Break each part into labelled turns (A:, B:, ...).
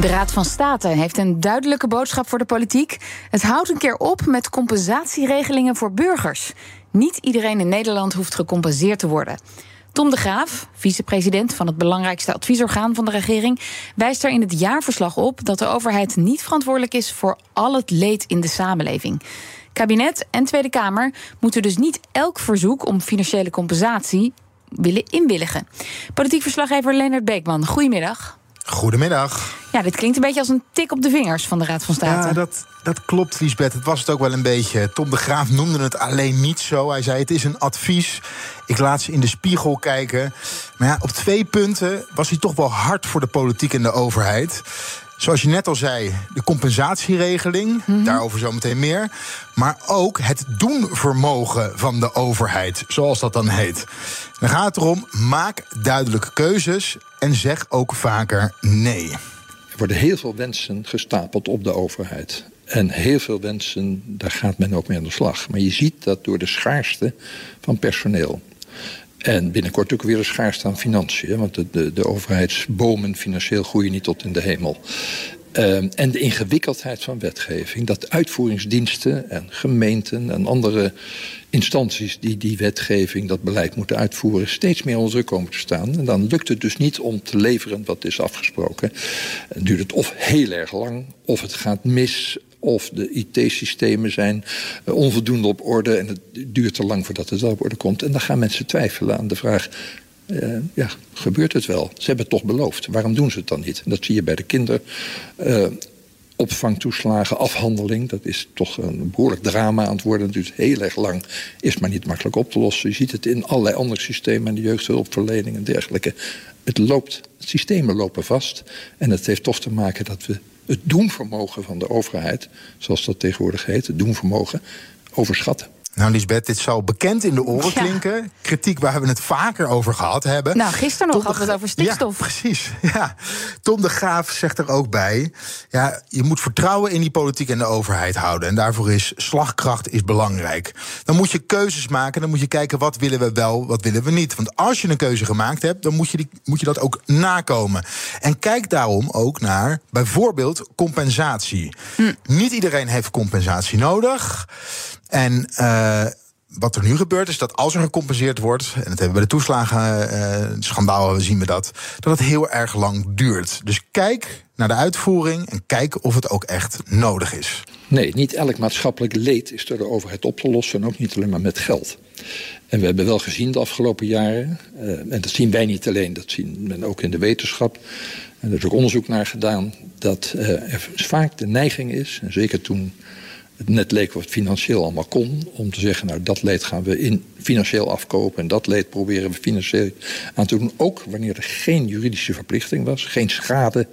A: De Raad van State heeft een duidelijke boodschap voor de politiek. Het houdt een keer op met compensatieregelingen voor burgers. Niet iedereen in Nederland hoeft gecompenseerd te worden. Tom de Graaf, vicepresident van het belangrijkste adviesorgaan van de regering, wijst er in het jaarverslag op dat de overheid niet verantwoordelijk is voor al het leed in de samenleving. Kabinet en Tweede Kamer moeten dus niet elk verzoek om financiële compensatie willen inwilligen. Politiek verslaggever Leonard Beekman, goedemiddag.
B: Goedemiddag.
A: Ja, dit klinkt een beetje als een tik op de vingers van de Raad van State.
B: Ja, dat, dat klopt, Liesbeth. Het was het ook wel een beetje. Tom de Graaf noemde het alleen niet zo. Hij zei: Het is een advies. Ik laat ze in de spiegel kijken. Maar ja, op twee punten was hij toch wel hard voor de politiek en de overheid. Zoals je net al zei, de compensatieregeling, daarover zometeen meer. Maar ook het doenvermogen van de overheid, zoals dat dan heet. Dan gaat het erom: maak duidelijke keuzes en zeg ook vaker nee.
C: Er worden heel veel wensen gestapeld op de overheid. En heel veel wensen, daar gaat men ook mee aan de slag. Maar je ziet dat door de schaarste van personeel. En binnenkort ook weer de schaarste aan financiën. Want de, de, de overheidsbomen financieel groeien niet tot in de hemel. Um, en de ingewikkeldheid van wetgeving. Dat uitvoeringsdiensten en gemeenten en andere instanties die die wetgeving, dat beleid moeten uitvoeren, steeds meer onder druk komen te staan. En dan lukt het dus niet om te leveren wat is afgesproken. Dan duurt het of heel erg lang, of het gaat mis, of de IT-systemen zijn uh, onvoldoende op orde en het duurt te lang voordat het wel op orde komt. En dan gaan mensen twijfelen aan de vraag. Uh, ja, gebeurt het wel? Ze hebben het toch beloofd. Waarom doen ze het dan niet? Dat zie je bij de kinderen. Uh, opvangtoeslagen, afhandeling. Dat is toch een behoorlijk drama aan het worden. Het duurt heel erg lang, is maar niet makkelijk op te lossen. Je ziet het in allerlei andere systemen, en de jeugdhulpverlening en dergelijke. Het loopt, systemen lopen vast. En het heeft toch te maken dat we het doenvermogen van de overheid, zoals dat tegenwoordig heet, het doenvermogen, overschatten.
B: Nou, Lisbeth, dit zou bekend in de oren ja. klinken. Kritiek waar we het vaker over gehad hebben.
A: Nou, gisteren nog hadden we het over stikstof.
B: Ja, precies. Ja. Tom de Graaf zegt er ook bij... Ja, je moet vertrouwen in die politiek en de overheid houden. En daarvoor is slagkracht is belangrijk. Dan moet je keuzes maken. Dan moet je kijken wat willen we wel, wat willen we niet. Want als je een keuze gemaakt hebt, dan moet je, die, moet je dat ook nakomen. En kijk daarom ook naar bijvoorbeeld compensatie. Hm. Niet iedereen heeft compensatie nodig. En uh, wat er nu gebeurt is dat als er gecompenseerd wordt, en dat hebben we bij de toeslagen-schandaal uh, zien we dat, dat het heel erg lang duurt. Dus kijk naar de uitvoering en kijk of het ook echt nodig is.
C: Nee, niet elk maatschappelijk leed is door de overheid op te lossen en ook niet alleen maar met geld. En we hebben wel gezien de afgelopen jaren, uh, en dat zien wij niet alleen, dat zien men ook in de wetenschap. En er is ook onderzoek naar gedaan dat er vaak de neiging is, en zeker toen het net leek wat financieel allemaal kon. Om te zeggen, nou dat leed gaan we in financieel afkopen. En dat leed proberen we financieel aan te doen. Ook wanneer er geen juridische verplichting was. Geen schade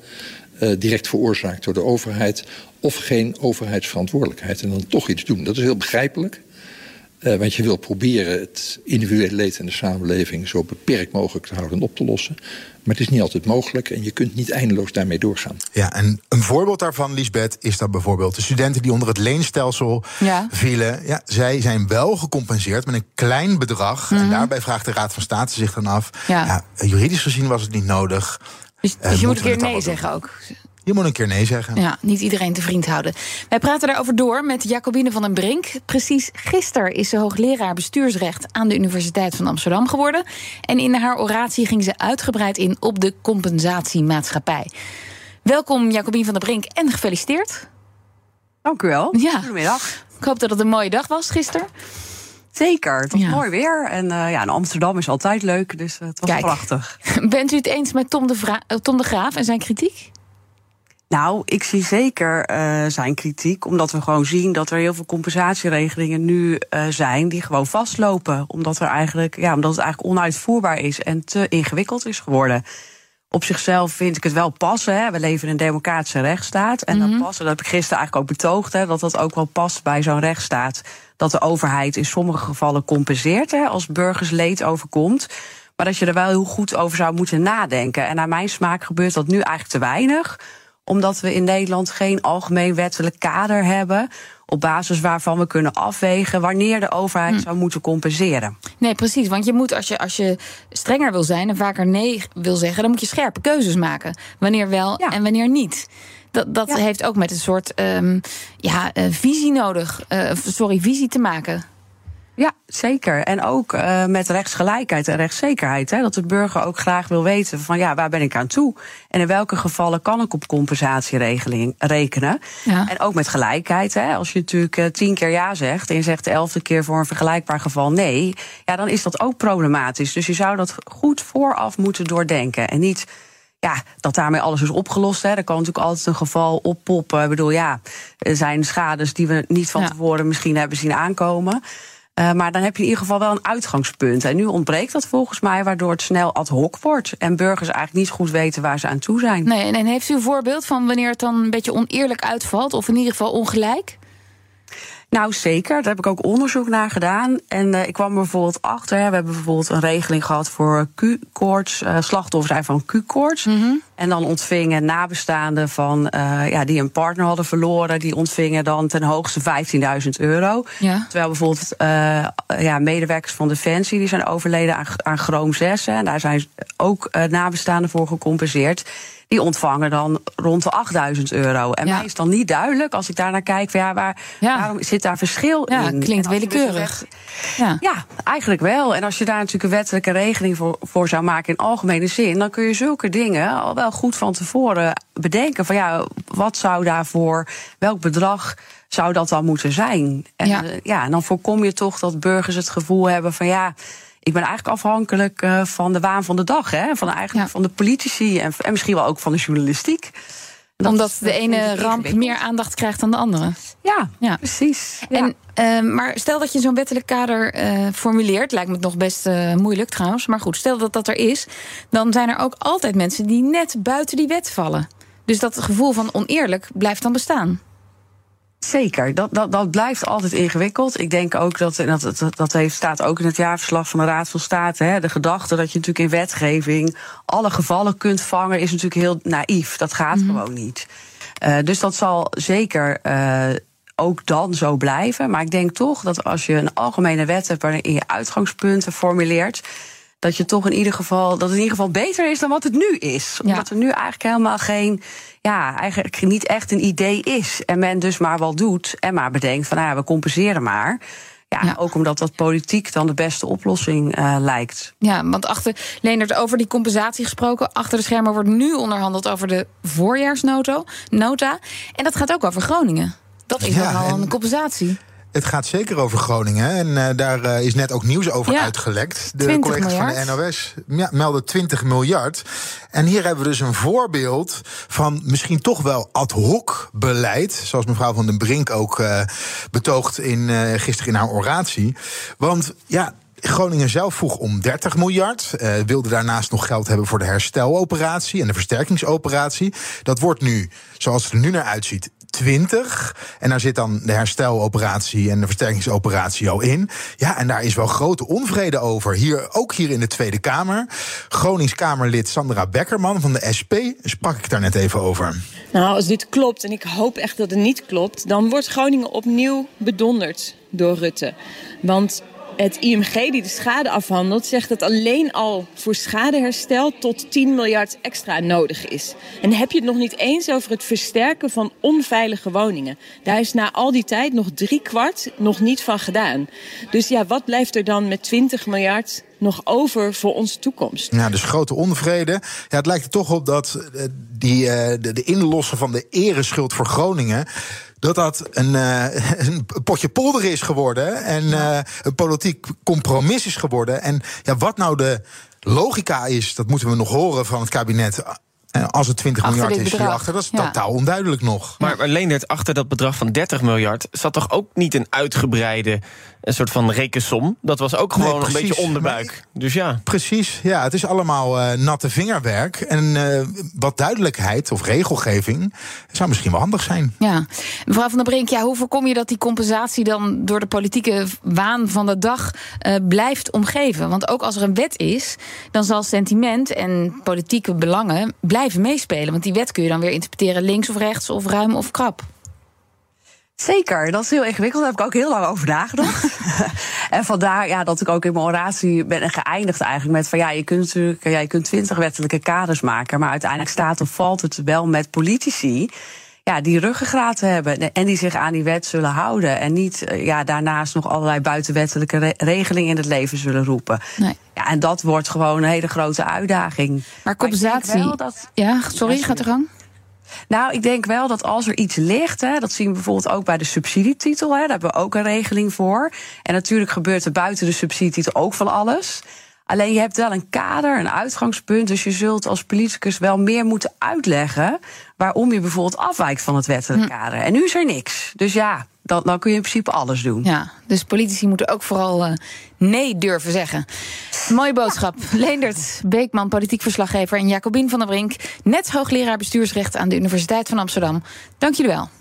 C: uh, direct veroorzaakt door de overheid. Of geen overheidsverantwoordelijkheid. En dan toch iets doen. Dat is heel begrijpelijk. Uh, want je wil proberen het individuele leed in de samenleving zo beperkt mogelijk te houden en op te lossen. Maar het is niet altijd mogelijk en je kunt niet eindeloos daarmee doorgaan.
B: Ja, en een voorbeeld daarvan, Lisbeth, is dat bijvoorbeeld de studenten die onder het leenstelsel ja. vielen. Ja, zij zijn wel gecompenseerd met een klein bedrag. Mm -hmm. En daarbij vraagt de Raad van State zich dan af. Ja. ja juridisch gezien was het niet nodig.
A: Dus, dus uh, je moet een keer nee zeggen ook.
B: Je moet een keer nee zeggen.
A: Ja, niet iedereen te vriend houden. Wij praten daarover door met Jacobine van den Brink. Precies gisteren is ze hoogleraar bestuursrecht aan de Universiteit van Amsterdam geworden. En in haar oratie ging ze uitgebreid in op de compensatiemaatschappij. Welkom Jacobine van den Brink en gefeliciteerd.
D: Dank u wel.
A: Ja.
D: Goedemiddag.
A: Ik hoop dat het een mooie dag was gisteren.
D: Zeker, het was ja. mooi weer. En uh, ja, in Amsterdam is altijd leuk, dus uh, het was
A: Kijk,
D: prachtig.
A: Bent u het eens met Tom de, Tom de Graaf en zijn kritiek?
D: Nou, ik zie zeker uh, zijn kritiek, omdat we gewoon zien dat er heel veel compensatieregelingen nu uh, zijn die gewoon vastlopen. Omdat, er eigenlijk, ja, omdat het eigenlijk onuitvoerbaar is en te ingewikkeld is geworden. op zichzelf vind ik het wel passen. Hè. We leven in een democratische rechtsstaat. En dan passen, dat heb ik gisteren eigenlijk ook betoogd, hè, dat dat ook wel past bij zo'n rechtsstaat. Dat de overheid in sommige gevallen compenseert hè, als burgers leed overkomt. Maar dat je er wel heel goed over zou moeten nadenken. En naar mijn smaak gebeurt dat nu eigenlijk te weinig omdat we in Nederland geen algemeen wettelijk kader hebben. op basis waarvan we kunnen afwegen wanneer de overheid zou moeten compenseren.
A: Nee, precies. Want je moet, als je, als je strenger wil zijn en vaker nee wil zeggen, dan moet je scherpe keuzes maken. Wanneer wel
D: Ja.
A: en wanneer niet. Dat, dat
D: Ja.
A: heeft ook met een soort ehm, ja, eh, visie nodig. eh, sorry, visie te maken.
D: Ja, zeker. En ook eh, met rechtsgelijkheid en rechtszekerheid. Hè, dat de burger ook graag wil weten van ja, waar ben ik aan toe? En in welke gevallen kan ik op compensatieregeling rekenen?
A: Ja.
D: En ook met gelijkheid. Hè, als je natuurlijk eh, tien keer ja zegt en je zegt de elfde keer voor een vergelijkbaar geval nee, ja, dan is dat ook problematisch. Dus je zou dat goed vooraf moeten doordenken. En niet ja, dat daarmee alles is opgelost. Hè. Er kan natuurlijk altijd een geval oppoppen. Ik bedoel, ja, er zijn schades die we niet van
A: Ja.
D: tevoren misschien hebben zien aankomen. Eh, maar dan heb je in ieder geval wel een uitgangspunt. En nu ontbreekt dat volgens mij, waardoor het snel ad hoc wordt. En burgers eigenlijk niet goed weten waar ze aan toe zijn.
A: Nee, en, en heeft u een voorbeeld van wanneer het dan een beetje oneerlijk uitvalt? Of in ieder geval ongelijk?
D: Nou, zeker. Daar heb ik ook onderzoek naar gedaan. En eh, ik kwam bijvoorbeeld achter. hè, We hebben bijvoorbeeld een regeling gehad voor Q-koorts. eh, slachtoffers zijn van Q-koorts. En dan ontvingen nabestaanden van, eh, ja, die een partner hadden verloren. Die ontvingen dan ten hoogste 15.000 euro.
A: Ja.
D: Terwijl bijvoorbeeld ja, medewerkers van Defensie... die zijn overleden aan, aan chroom 6. hè, En daar zijn ook nabestaanden voor gecompenseerd. Die ontvangen dan rond de 8000 euro. En
A: Ja.
D: mij is dan niet duidelijk, als ik daar naar kijk... Van, ja, waar,
A: Ja.
D: waarom zit daar verschil
A: Ja,
D: in?
A: klinkt
D: dus
A: willekeurig.
D: wet-
A: Ja.
D: ja, eigenlijk wel. En als je daar natuurlijk een wettelijke regeling voor, voor zou maken in algemene zin, dan kun je zulke dingen al wel goed van tevoren bedenken. Van ja, wat zou daarvoor, welk bedrag zou dat dan moeten zijn? En
A: Ja.
D: ja. ja, en dan voorkom je toch dat burgers het gevoel hebben van ja. Ik ben eigenlijk afhankelijk eh, van de waan van de dag, hè? Van, eigenlijk
A: Ja.
D: van de politici en, en misschien wel ook van de journalistiek. Dat
A: Omdat de
D: vind
A: ene ramp meer aandacht krijgt dan de andere.
D: Ja,
A: Ja.
D: precies. Ja.
A: En, eh, maar stel dat je zo'n wettelijk kader eh, formuleert, lijkt me het nog best eh, moeilijk trouwens. Maar goed, stel dat dat er is, dan zijn er ook altijd mensen die net buiten die wet vallen. Dus dat gevoel van oneerlijk blijft dan bestaan.
D: Zeker, dat, dat, dat blijft altijd ingewikkeld. Ik denk ook dat, en dat, dat, dat heeft, staat ook in het jaarverslag van de Raad van State. Hè, de gedachte dat je natuurlijk in wetgeving alle gevallen kunt vangen, is natuurlijk heel naïef. Dat gaat gewoon niet. Eh, dus dat zal zeker eh, ook dan zo blijven. Maar ik denk toch dat als je een algemene wet hebt waarin je uitgangspunten formuleert. Dat je toch in ieder geval dat het in ieder geval beter is dan wat het nu is.
A: Ja.
D: Omdat er nu eigenlijk helemaal geen, ja, eigenlijk niet echt een idee is. En men dus maar wel doet en maar bedenkt van nou ja, we compenseren maar. Ja,
A: Ja.
D: ook omdat dat politiek dan de beste oplossing eh, lijkt.
A: Ja, want achter Leendert, over die compensatie gesproken. Achter de schermen wordt nu onderhandeld over de voorjaarsnota. Nota, en dat gaat ook over Groningen. Dat is
B: Ja,
A: nogal
B: en-
A: een compensatie.
B: Het gaat zeker over Groningen. En eh, daar eh, is net ook nieuws over
A: Ja.
B: uitgelekt. De
A: 20
B: collega's van de NOS ja, melden 20 miljard. En hier hebben we dus een voorbeeld van misschien toch wel ad hoc beleid. Zoals mevrouw van den Brink ook eh, betoogt in, gisteren in haar oratie. Want ja. Groningen zelf vroeg om 30 miljard. wilde daarnaast nog geld hebben voor de hersteloperatie en de versterkingsoperatie. Dat wordt nu, zoals het er nu naar uitziet, 20. En daar zit dan de hersteloperatie en de versterkingsoperatie al in. Ja, en daar is wel grote onvrede over. Hier, ook hier in de Tweede Kamer. Gronings Kamerlid Sandra Beckerman van de SP sprak ik daar net even over.
E: Nou, als dit klopt, en ik hoop echt dat het niet klopt, dan wordt Groningen opnieuw bedonderd door Rutte. Want het IMG die de schade afhandelt, zegt dat alleen al voor schadeherstel tot 10 miljard extra nodig is. En heb je het nog niet eens over het versterken van onveilige woningen. Daar is na al die tijd nog drie kwart nog niet van gedaan. Dus ja, wat blijft er dan met 20 miljard nog over voor onze toekomst?
B: Ja, dus grote onvrede. Ja, het lijkt er toch op dat eh, die, eh, de, de inlossen van de ereschuld voor Groningen. Dat dat een, eh, een potje polder is geworden. En eh, een politiek compromis is geworden. En ja, wat nou de logica is, dat moeten we nog horen van het kabinet. En als het 20
A: Achter
B: miljard is hierachter, dat is
A: Ja.
B: totaal onduidelijk nog.
F: Maar, maar Leendert, achter dat bedrag van 30 miljard zat toch ook niet een uitgebreide een soort van rekensom? Dat was ook
B: Nee,
F: gewoon een beetje onderbuik. Dus ja.
B: Precies, ja, het is allemaal eh, natte vingerwerk. En eh, wat duidelijkheid of regelgeving zou misschien wel handig zijn.
A: Ja, mevrouw van der Brink, ja, hoe voorkom je dat die compensatie dan door de politieke waan van de dag eh, blijft omgeven? Want ook als er een wet is, dan zal sentiment en politieke belangen blijven meespelen. Want die wet kun je dan weer interpreteren links of rechts of ruim of krap.
D: Zeker, dat is heel ingewikkeld. Daar heb ik ook heel lang over nagedacht. en vandaar ja, dat ik ook in mijn oratie ben geëindigd eigenlijk met van ja, je kunt natuurlijk ja, je kunt twintig wettelijke kaders maken, maar uiteindelijk staat of valt het wel met politici. Ja, die ruggengraat hebben en die zich aan die wet zullen houden. En niet eh, ja, daarnaast nog allerlei buitenwettelijke re- regelingen in het leven zullen roepen.
A: Nee.
D: En dat wordt gewoon een hele grote uitdaging.
A: Maar compensatie.
D: wel dat-
A: Ja, sorry,
D: Ja,
A: gaat er gang.
D: nou, ik denk wel dat als er iets ligt, hè, dat zien we bijvoorbeeld ook bij de subsidietitel, hè, daar hebben we ook een regeling voor. En natuurlijk gebeurt er buiten de subsidietitel ook van alles. Alleen je hebt wel een kader, een uitgangspunt, dus je zult als politicus wel meer moeten uitleggen waarom je bijvoorbeeld afwijkt van het wettelijk kader. En nu is er niks. Dus ja, dan, dan kun je in principe alles doen.
A: Ja, dus politici moeten ook vooral eh, nee durven zeggen. Mooie boodschap. Leendert Beekman, politiek verslaggever... en Jacobien van der Brink, net hoogleraar bestuursrecht... aan de Universiteit van Amsterdam. Dank jullie wel.